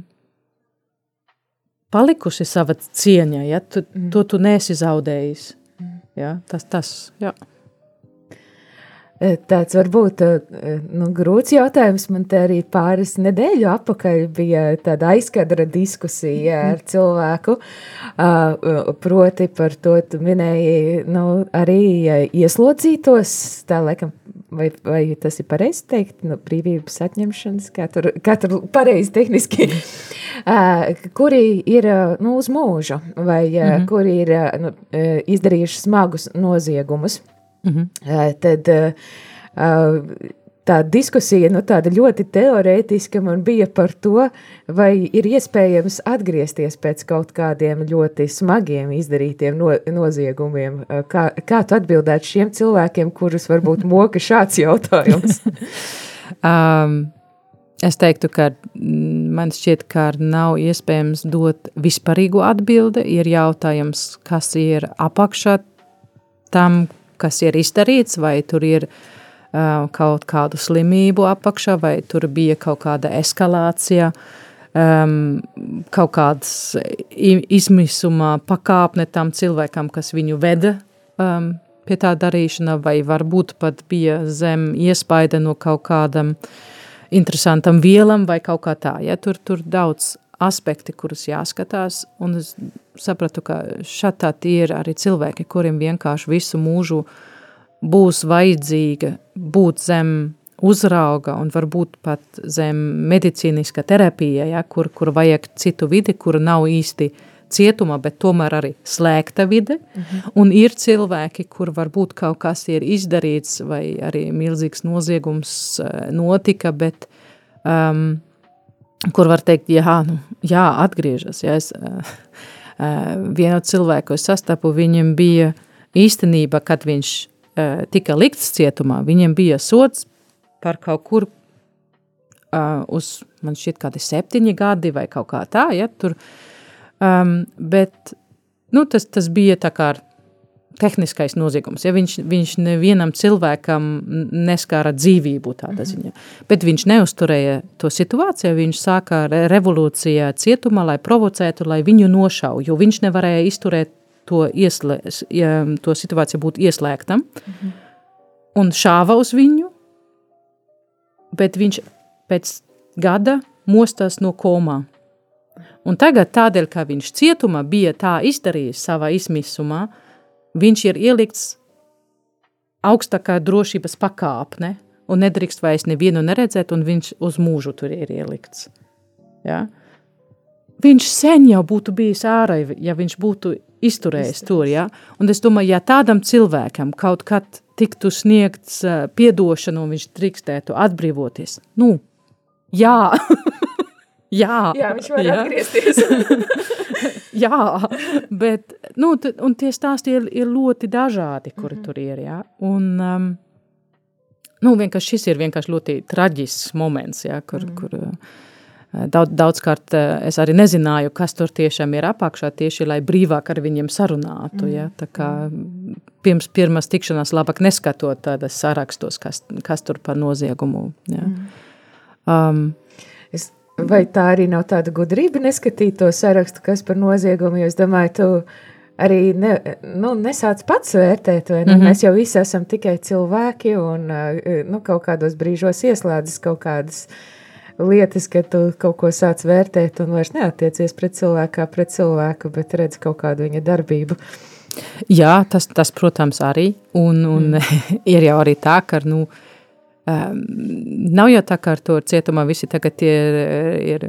palikusi sava cieņa, ja? tu, mm. to tu nesi zaudējis. Mm. Ja? Tas, tas, jā. Eh, tāds varbūt eh, nu, grūts jautājums. Man te arī pāris nedēļu atpakaļ bija tāda aizkadra diskusija ar cilvēku, proti par to, tu minēji, nu, arī ieslodzītos, tā laikam, vai, vai tas ir pareizi teikt, nu, brīvības atņemšanas, kā tur, kā tur pareizi tehniski, kuri ir, nu, uz mūžu, vai mm -hmm. kuri ir, nu, izdarījuši smagus noziegumus. -hmm. Tad tā diskusija, nu, ļoti teorētiska man bija par to, vai ir iespējams atgriezties pēc kaut kādiem ļoti smagiem izdarītiem no, noziegumiem. Kā, kā tu atbildētu šiem cilvēkiem, kurus varbūt moka šāds jautājums? um. Es teiktu, ka mm, man šķiet, ka nav iespējams dot vispārīgu atbildi. Ir jautājums, kas ir apakšā tam, kas ir izdarīts, vai tur ir uh, kaut kādu slimību apakšā, vai tur bija kaut kāda eskalācija, um, kaut kādas izmisuma pakāpne tam cilvēkam, kas viņu veda um, pie tā darīšana, vai varbūt pat bija zem iespaida no kaut kādam interesantam vielam vai kaut kā tā. Ja? Tur, tur daudz aspekti, kurus jāskatās, un es sapratu, ka tie ir arī cilvēki, kuriem vienkārši visu mūžu būs vajadzīga būt zem uzrauga un varbūt pat zem medicīniska terapija, ja, kur, kur vajag citu vidi, kur nav īsti cietuma, bet tomēr arī slēgta vide, mm -hmm. un ir cilvēki, kur varbūt kaut kas ir izdarīts vai arī milzīgs noziegums eh, notika, bet um, kur var teikt, jā, nu, jā atgriežas. Ja es, vienu cilvēku es sastapu, viņam bija īstenība, kad viņš tika likts cietumā, viņam bija sots par kaut kur uz, man šķiet, kādi septiņi gadi vai kaut kā tā, ja, tur, um, bet, nu, tas, tas bija tā kā tehniskais noziegums. Ja viņš, viņš nevienam cilvēkam neskāra dzīvību tādā ziņā, bet viņš neusturēja to situāciju, viņš sāka revolūcijā cietumā, lai provocētu, lai viņu nošau, jo viņš nevarēja izturēt to, ieslē, ja, to situāciju būt ieslēgtam, mhm. un šāva uz viņu, bet viņš pēc gada mostās no komā. Un tagad tādēļ, ka viņš cietumā bija tā izdarījis savā izmisumā, viņš ir ielikts augstākā drošības pakāpne un nedrīkst vairs nevienu neredzēt, un viņš uz mūžu tur ir ielikts. Ja? Viņš sen jau būtu bijis ārā, ja viņš būtu izturējis tur. Ja? Un es domāju, ja tādam cilvēkam kaut kad tiktu sniegts uh, piedošana un viņš drīkstētu atbrīvoties, nu, jā, jā, jā, viņš var jā. atgriezties. jā, bet, nu, un tie stāsti ir, ir ļoti dažādi, kuri mm -hmm. tur ir, jā. Un, um, nu, vienkārši šis ir vienkārši ļoti traģisks moments, jā, kur, mm -hmm. kur uh, Daudz, daudzkārt es arī nezināju, kas tur tiešām ir apakšā, tieši lai brīvāk ar viņiem sarunātu. Mm. Ja? Tā kā pirms pirmās tikšanās labāk neskatot tādas sarakstos, kas, kas tur par noziegumu. Ja? Mm. Um, es, vai tā arī nav tāda gudrība neskatīt to sarakstu, kas par noziegumu, jo es domāju, tu arī ne, nu, nesāc pats vērtēt, vai ne? Mm -hmm. Mēs jau visi esam tikai cilvēki un nu, kaut kādos brīžos ieslēdzas kaut kādas uh, lietas, ka tu kaut ko sāc vērtēt un vairs neatiecies pret cilvēku kā pret cilvēku, bet redz kaut kādu viņa darbību. Jā, tas, tas protams, arī. Un, un mm. ir jau arī tā, ka, nu, um, nav jau tā, ka ar to cietumā visi tagad ir, ir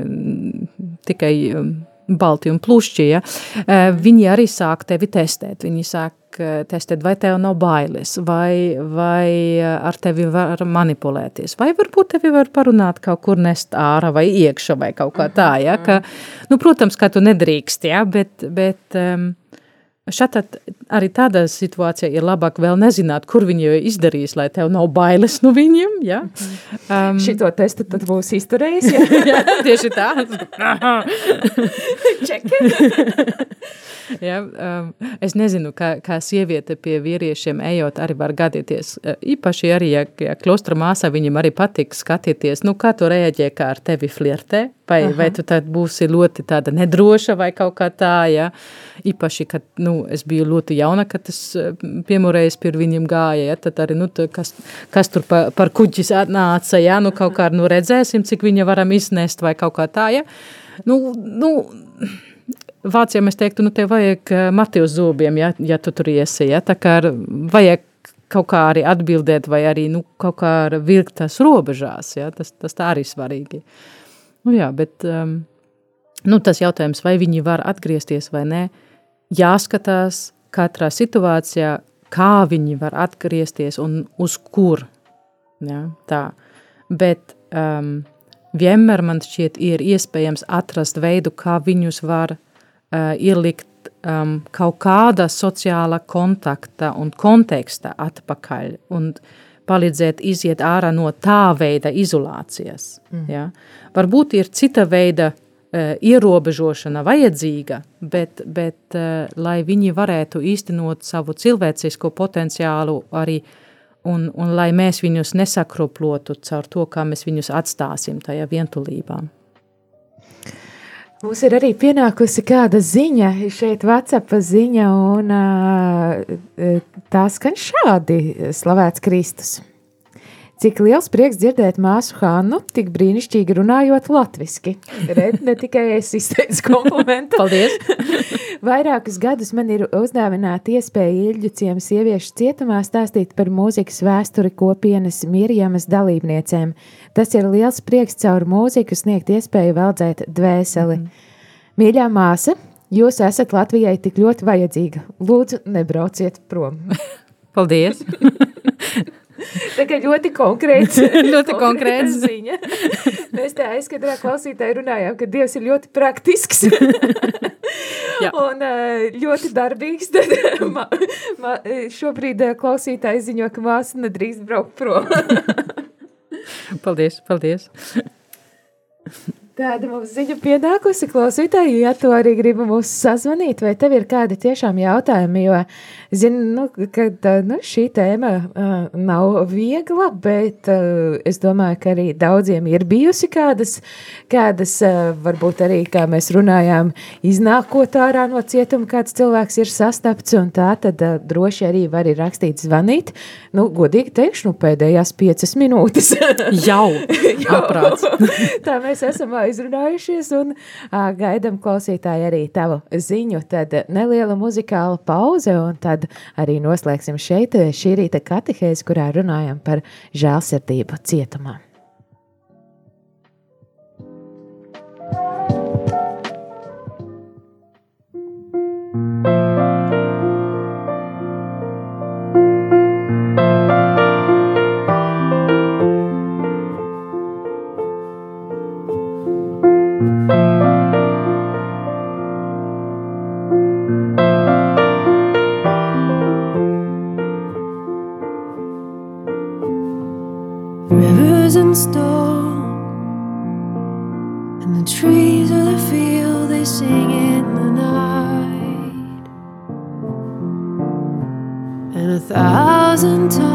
tikai um, balti un plušķi, ja? Uh, viņi arī sāk tevi testēt. Viņi sāk Eh, testēt, vai tev nav bailes, vai, vai eh, ar tevi var manipulēties, vai varbūt tevi var parunāt kaut kur nest ārā vai iekšā vai kaut kā tā, ja, ka, nu, protams, ka tu nedrīkst, ja, bet, bet um, Šādi arī tādā situācijā ir labāk vēl nezināt, kur viņi ir izdarījis, lai tev nav bailes no viņiem. Ja? Um, Šito testu tad būs izturējis. Ja? jā, tieši tā. ja, um, es nezinu, kā, kā sieviete pie vīriešiem ejot, arī var gadīties. Īpaši arī, ja, ja klostra māsā viņam arī patīk skatīties, nu, kā tu reaģē, kā ar tevi flirtē, vai, Aha. vai tu tad būsi ļoti tāda nedroša vai kaut kā tā, ja. Īpaši, kad, nu, es biju ļoti jauna, kad es eh, piemurējis pie viņiem gāja, ja, tad arī, nu, tā, kas, kas tur pa, par kuģis nāca, ja, nu, kaut kā, nu, redzēsim, cik viņa varam iznest vai kaut kā tā, ja. Nu, nu, Vācijā mēs teiktu, nu, tev vajag eh, mati uz zobiem, ja, ja tu tur iesi, ja, tā kā vajag kaut kā arī atbildēt vai arī, nu, kaut kā vilkt tās robežās, ja, tas, tas tā arī svarīgi. Nu, jā, bet, um, nu, tas jautājums, vai viņi var atgriezties vai nē, uh, jāskatās katrā situācijā, kā viņi var atgriezties un uz kur. Ja, tā. Bet um, vienmēr man šķiet ir iespējams atrast veidu, kā viņus var uh, ielikt um, kaut kāda sociāla kontakta un konteksta atpakaļ un palīdzēt iziet ārā no tā veida izolācijas. Mm. Ja? Varbūt ir cita veida Eh, ierobežošana vajadzīga, bet, bet eh, lai viņi varētu īstenot savu cilvēcisko potenciālu arī un, un lai mēs viņus nesakroplotu caur to, kā mēs viņus atstāsim tajā vientulībā. Mums ir arī pienākusi kāda ziņa, šeit WhatsApp ziņa, un tā skan šādi: Slavēts Kristus! Cik liels prieks dzirdēt māsu Hannu, tik brīnišķīgi runājot latviski. Red, ne tikai es izteicu komplimentu. Paldies! Vairākus gadus man ir uzdāvināta iespēja Ilģu ciemu sieviešu cietumā stāstīt par mūzikas vēsturi kopienas Mirjamas dalībniecēm. Tas ir liels prieks caur mūziku sniegt iespēju veldzēt dvēseli. Mm. Mīļā māsa, jūs esat Latvijai tik ļoti vajadzīga. Lūdzu, nebrauciet prom. Paldies! Tā kā ļoti konkrēts, ļoti konkrēts ziņa. Mēs tā aizkadrā klausītāji runājām, ka Dievs ir ļoti praktisks un ļoti darbīgs. Tad ma, ma, šobrīd klausītāji ziņo, ka māsa nedrīkst braukt prom. paldies, paldies. Tāda mums ziņa pienākusi klausītāji, ja tu arī gribi mūs sazvanīt, vai tev ir kādi tiešām jautājumi, jo, zinu, nu, ka nu, šī tēma uh, nav viegla, bet uh, es domāju, ka arī daudziem ir bijusi kādas, kādas uh, varbūt arī, kā mēs runājām, iznākot ārā no cietuma, kāds cilvēks ir sastapts, un tā tad uh, droši arī var ir rakstīt zvanīt, nu, godīgi teikšu, nu, pēdējās piecas minūtes. Jau, aprāts. tā mēs esam aizrunājušies un uh, gaidam klausītāji arī tavu ziņu. Tad neliela muzikāla pauze un tad arī noslēgsim šeit šī rīta katehēzi, kurā runājam par žēlsirdību cietumā. stone. And the trees of the field, they sing in the night. And a thousand times.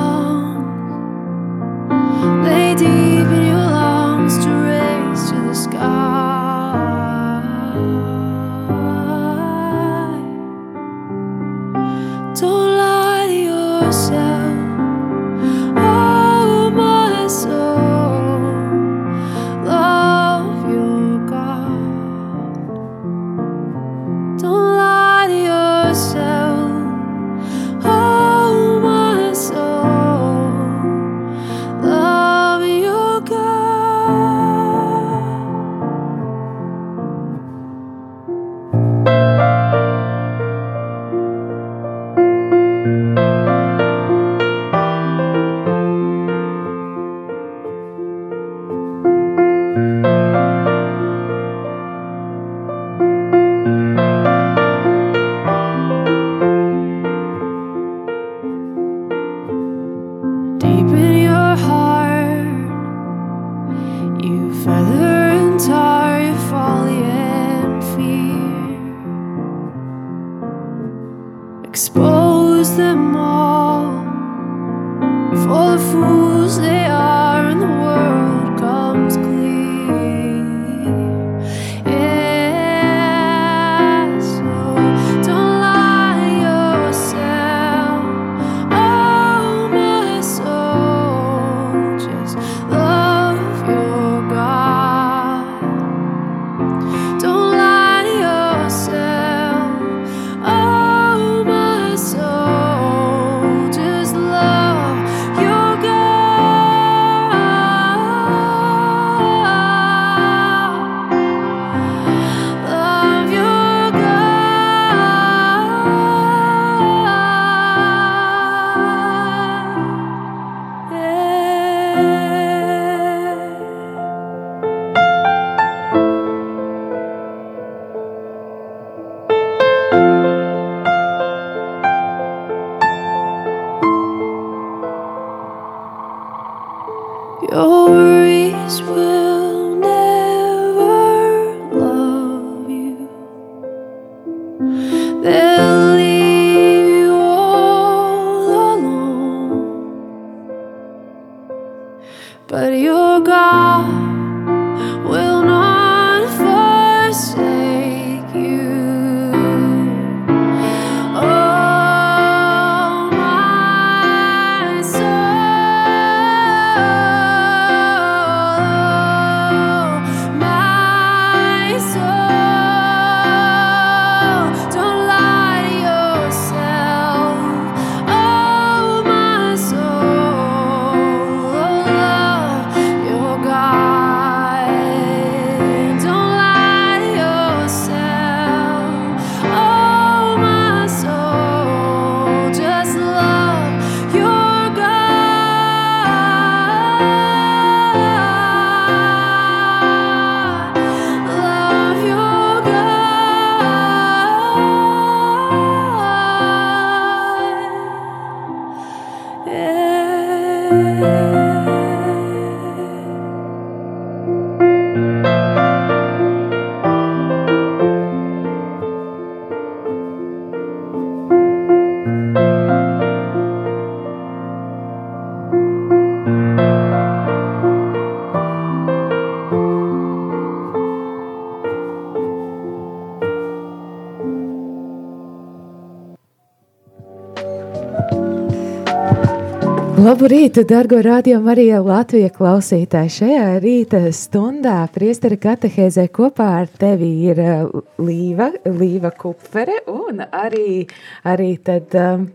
Labu rītu, dargo radio Marija Latvija klausītāji. Šajā rīta stundā priestara katehēzē kopā ar tevi ir uh, Līva, Līva Kupfere un arī, arī tad um,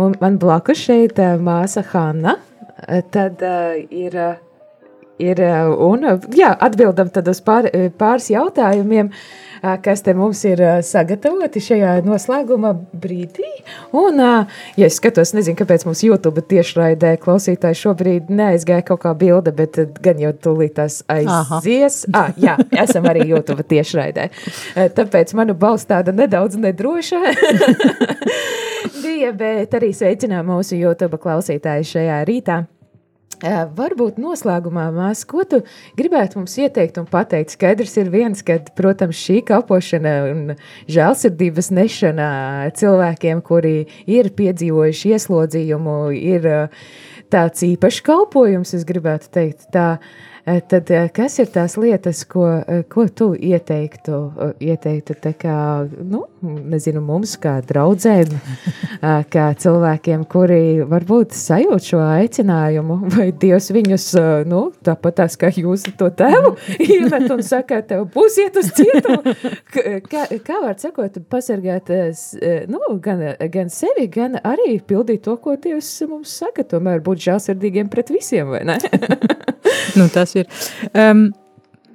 man blakus šeit uh, māsa Hanna. Tad uh, ir, ir un jā, atbildam tad uz pār, pāris jautājumiem. Uh, kas te mums ir sagatavoti šajā noslēguma brīdī. Un, ja es skatos, nezinu, kāpēc mums YouTube tiešraidē klausītāji šobrīd neaizgāja kaut kā bilde, bet gan jau tūlīt tās aizies. Ah, jā, esam arī YouTube tiešraidē. Tāpēc manu balss tāda nedaudz nedroša bija, bet arī sveicinām mūsu YouTube klausītāju šajā rītā. Varbūt noslēgumā, mās, ko tu gribētu mums ieteikt un pateikt? Skaidrs ir viens, ka, protams, šī kalpošana un žēlsirdības nešana cilvēkiem, kuri ir piedzīvojuši ieslodzījumu, ir tāds īpašs kalpojums, es gribētu teikt tā. Uh, tad eh, kas ir tās lietas, ko, eh, ko tu ieteiktu, ieteiktu kā, nu, nezinu, mums kā draudzēm, kā cilvēkiem, kuri varbūt sajūt šo aicinājumu, vai Dievs viņus, nu, tāpat kā jūs to tēvu iemet un saka, tev būs iet uz cietumu. Kā, kā var sakot, pasargāt, nu, gan, gan sevi, gan arī pildīt to, ko Dievs mums saka, tomēr būt žālsirdīgiem pret visiem, vai ne? nu, tas ir. Um,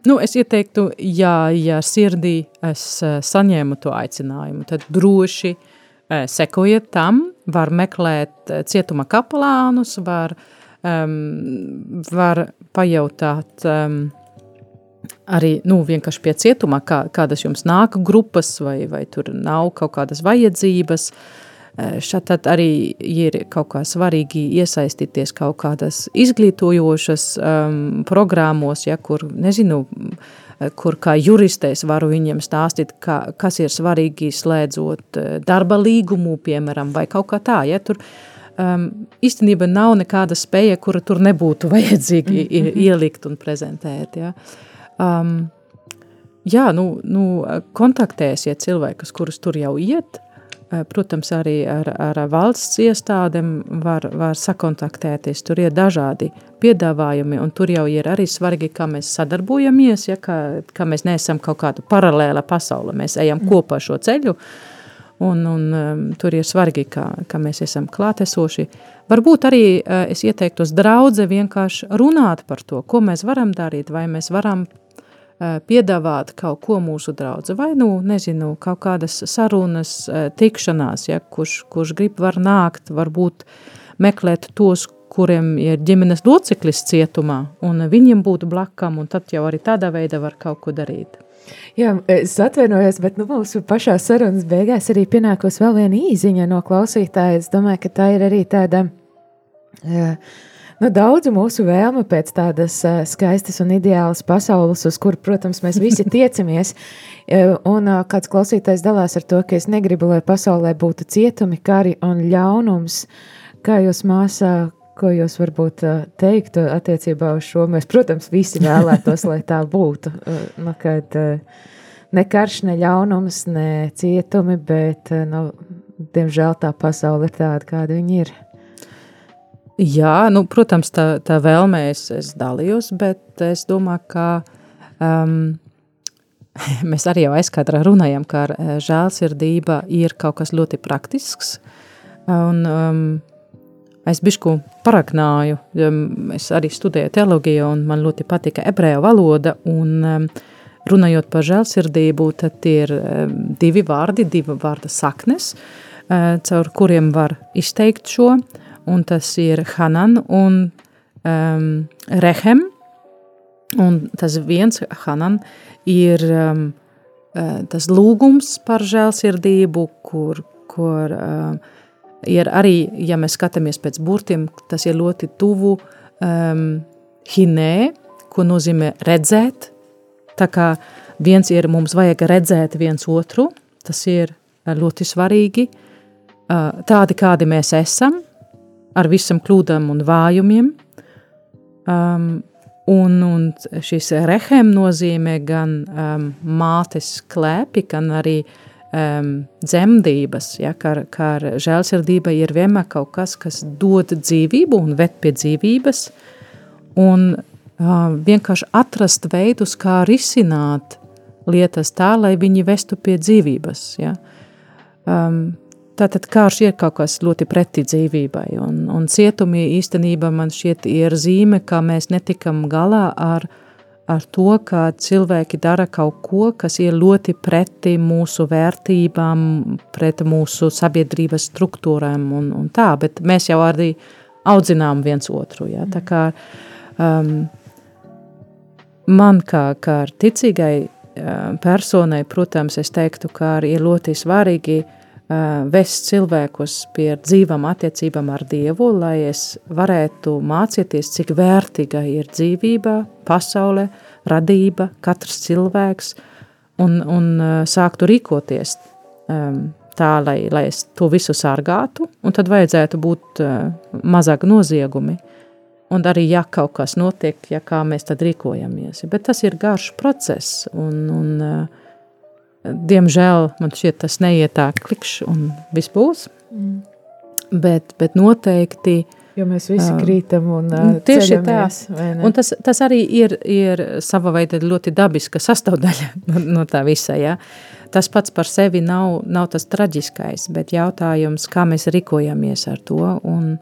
Nu, es ieteiktu, ja, ja sirdī es uh, saņēmu to aicinājumu, tad droši uh, sekojiet tam, var meklēt uh, cietuma kapelānus, var, um, var pajautāt um, arī nu, vienkārši pie cietuma, kā, kādas jums nāk grupas, vai, vai tur nav kaut kādas vajadzības. Šādi arī ir kaut kā svarīgi iesaistīties kaut kādas izglītojošas um, programmos, ja, kur, nezinu, kur kā juristēs varu viņiem stāstīt, kā, kas ir svarīgi slēdzot darba līgumu, piemēram, vai kaut kā tā, ja, tur um, īstenībā nav nekāda spēja, kura tur nebūtu vajadzīgi mm -hmm. ielikt un prezentēt, ja. Um, jā, nu, nu kontaktēsiet cilvēkus, kurus tur jau iet, protams, arī ar, ar valsts iestādēm var, var sakontaktēties. Tur ir dažādi piedāvājumi, un tur jau ir arī svarīgi, kā mēs sadarbojamies, ja, kā, kā mēs neesam kaut kāda paralēla pasaule. Mēs ejam mm. kopā šo ceļu, un, un um, tur ir svarīgi, kā, kā mēs esam klātesoši. Varbūt arī uh, es ieteiktu uz draudze vienkārši runāt par to, ko mēs varam darīt, vai mēs varam Eh, piedāvāt kaut ko mūsu draudze, vai, nu, nezinu, kaut kādas sarunas, tikšanās, ja, kurš, kurš grib var nākt, varbūt meklēt tos, kuriem ir ģimenes loceklis cietumā, un viņiem būtu blakam, un tad jau arī tādā veidā var kaut ko darīt. Jā, es atvainojos, bet nu, mūsu pašā sarunas beigās arī pienākos vēl viena īziņa no klausītāja. Es domāju, ka tā ir arī tāda uh, Nu, daudzu mūsu vēlmu pēc tādas uh, skaistas un ideālas pasaules, uz kuru, protams, mēs visi tiecamies. Uh, un uh, kāds klausītājs dalās ar to, ka es negribu, lai pasaulē būtu cietumi, kari un ļaunums. Kā jūs māsā, ko jūs varbūt teiktu attiecībā uz šo? Mēs, protams, visi vēlētos, lai tā būtu. Nu, kad, ne karš, ne ļaunums, ne cietumi, bet, nu, diemžēl tā pasaule ir tāda, kāda viņa ir. Jā, nu, protams, tā, tā vēlme es, es dalījos, bet es domāju, ka um, mēs arī jau aizkadrā runājam, ka eh, žēlsirdība ir kaut kas ļoti praktisks. Un, um, es bišku paraknāju, um, es arī studēju teologiju un man ļoti patika ebreju valoda un um, runājot par žēlsirdību, tad ir um, divi vārdi, divi vārda saknes, uh, caur kuriem var izteikt šo uh, un tas ir Hanan un um, Rehem. Un tas viens, Hanan, ir um, uh, tas lūgums par žēlsirdību, kur, kur uh, ir arī, ja mēs skatāmies pēc burtiem, tas ir ļoti tuvu um, hinē, ko nozīmē redzēt. Tā kā viens ir, mums vajag redzēt viens otru, tas ir ļoti svarīgi, uh, tādi, kādi mēs esam, ar visam kļūdām un vājumiem. Um, un, un šis rehem nozīmē gan um, mātes klēpi, gan arī um, dzemdības, ja, kā, kā žēlsirdība ir vienmēr kaut kas, kas dod dzīvību un ved pie dzīvības, un uh, vienkārši atrast veidus, kā risināt lietas tā, lai viņi vestu pie dzīvības. Ja. Um, Tātad kārš ir kaut kas ļoti pretī dzīvībai, un, un cietumi īstenībā man šķiet ir zīme, ka mēs netikam galā ar, ar to, ka cilvēki dara kaut ko, kas ir ļoti pretī mūsu vērtībām, pret mūsu sabiedrības struktūrām un, un tā, bet mēs jau arī audzinām viens otru, ja, tā kā um, man kā, kā ticīgai uh, personai, protams, es teiktu, ka ir ļoti svarīgi uh, vest cilvēkus pie dzīvām attiecībām ar Dievu, lai es varētu mācīties, cik vērtīga ir dzīvība, pasaule, radība, katrs cilvēks, un, un sāktu rīkoties tā, lai, lai es to visu sargātu, un tad vajadzētu būt mazāk noziegumi. Un arī, ja kaut kas notiek, ja kā mēs tad rīkojamies. Bet tas ir garš process, un, un uh, Diemžēl man šķiet, tas neiet tā klikšķi un viss būs. Mm. Bet, bet noteikti. Jo mēs visi krītam un uh, tieši tā. Un tas, tas arī ir, ir sava veida ļoti dabiska sastāvdaļa no, no tā visa. Ja? Tas pats par sevi nav, nav tas traģiskais, bet jautājums, kā mēs rīkojamies ar to un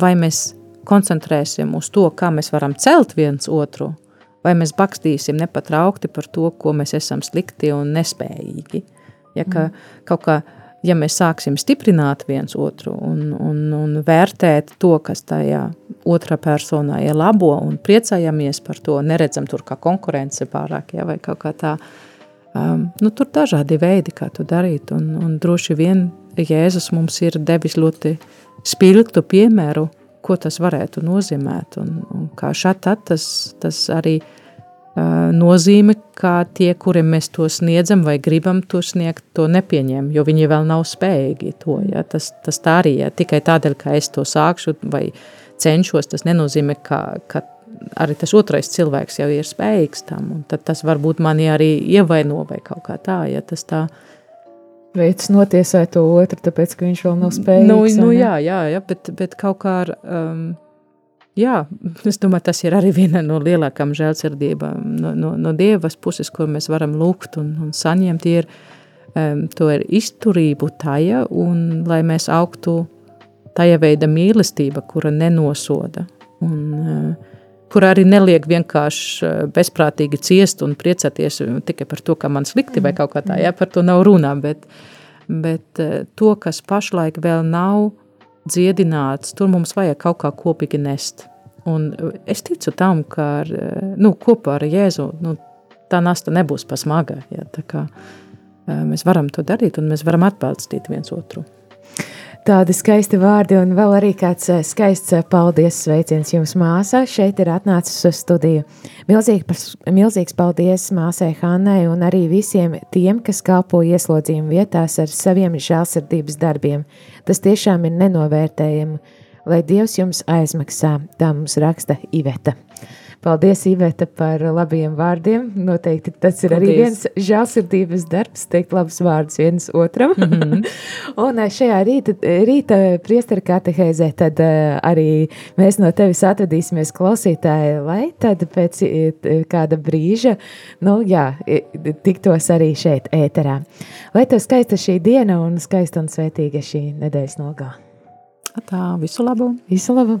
vai mēs koncentrēsim uz to, kā mēs varam celt viens otru, vai mēs bakstīsim nepatraukti par to, ko mēs esam slikti un nespējīgi. Ja, ka, mm. Kaut kā, ja mēs sāksim stiprināt viens otru un, un, un vērtēt to, kas tajā otrā personā ir labo un priecājamies par to, neredzam tur kā konkurence pārāk, ja, vai kaut kā tā, um, nu, tur dažādi veidi, kā to darīt, un, un droši vien Jēzus mums ir devis ļoti spilgtu piemēru, ko tas varētu nozīmēt. Un, un kā šādi tas, tas arī uh, nozīmē, ka tie, kuriem mēs to sniedzam vai gribam to sniegt, to nepieņem, jo viņi vēl nav spējīgi to. Ja? Tas, tas tā arī ir. Tikai tādēļ, ka es to sākšu vai cenšos, tas nenozīmē, ka, ka arī tas otrais cilvēks jau ir spējīgs tam. Tad tas varbūt mani arī ievaino vai kaut kā tā. Ja? Tas tā veids notiesāt to otru, tāpēc, ka viņš vēl nav spējīgs. Nu, nu, jā, jā, jā bet, bet kaut kā ar, um, jā, es domāju, tas ir arī viena no lielākām žēlsirdībām no, no, no Dievas puses, ko mēs varam lūgt un, un saņemt, ir um, to ir izturību taja un lai mēs augtu taja veida mīlestība, kura nenosoda un uh, kur arī neliek vienkārši uh, bezprātīgi ciest un priecāties tikai par to, ka man slikti vai kaut kā tā, jā, par to nav runā, bet, bet uh, to, kas pašlaik vēl nav dziedināts, tur mums vajag kaut kā kopīgi nest. Un es ticu tam, ka ar, nu, kopā ar Jēzu nu, tā nasta nebūs pa smaga. Ja, tā kā mēs varam to darīt un mēs varam atbalstīt viens otru. Tādi skaisti vārdi, un vēl arī kāds eh, skaists eh, paldies sveiciens jums, māsā. Šeit ir atnācis uz studiju. Milzīgs, milzīgs paldies māsai Hannai un arī visiem tiem, kas kalpo ieslodzījuma vietās ar saviem žēlsirdības darbiem. Tas tiešām ir nenovērtējami, lai Dievs jums aizmaksā, tā mums raksta Iveta. Paldies, Iveta, par labiem vārdiem. Noteikti tas ir Paldies. arī viens žēlsirdības darbs, teikt labus vārdus viens otram. Mm -hmm. un eh, šajā rīta, rīta priestara katehēzē tad uh, arī mēs no tevis atvedīsimies klausītāji, lai tad pēc kāda brīža, nu jā, tiktos arī šeit ēterā. Lai tev skaista šī diena un skaista un svētīga šī nedēļas nogā. Tā, visu labu! Visu labu!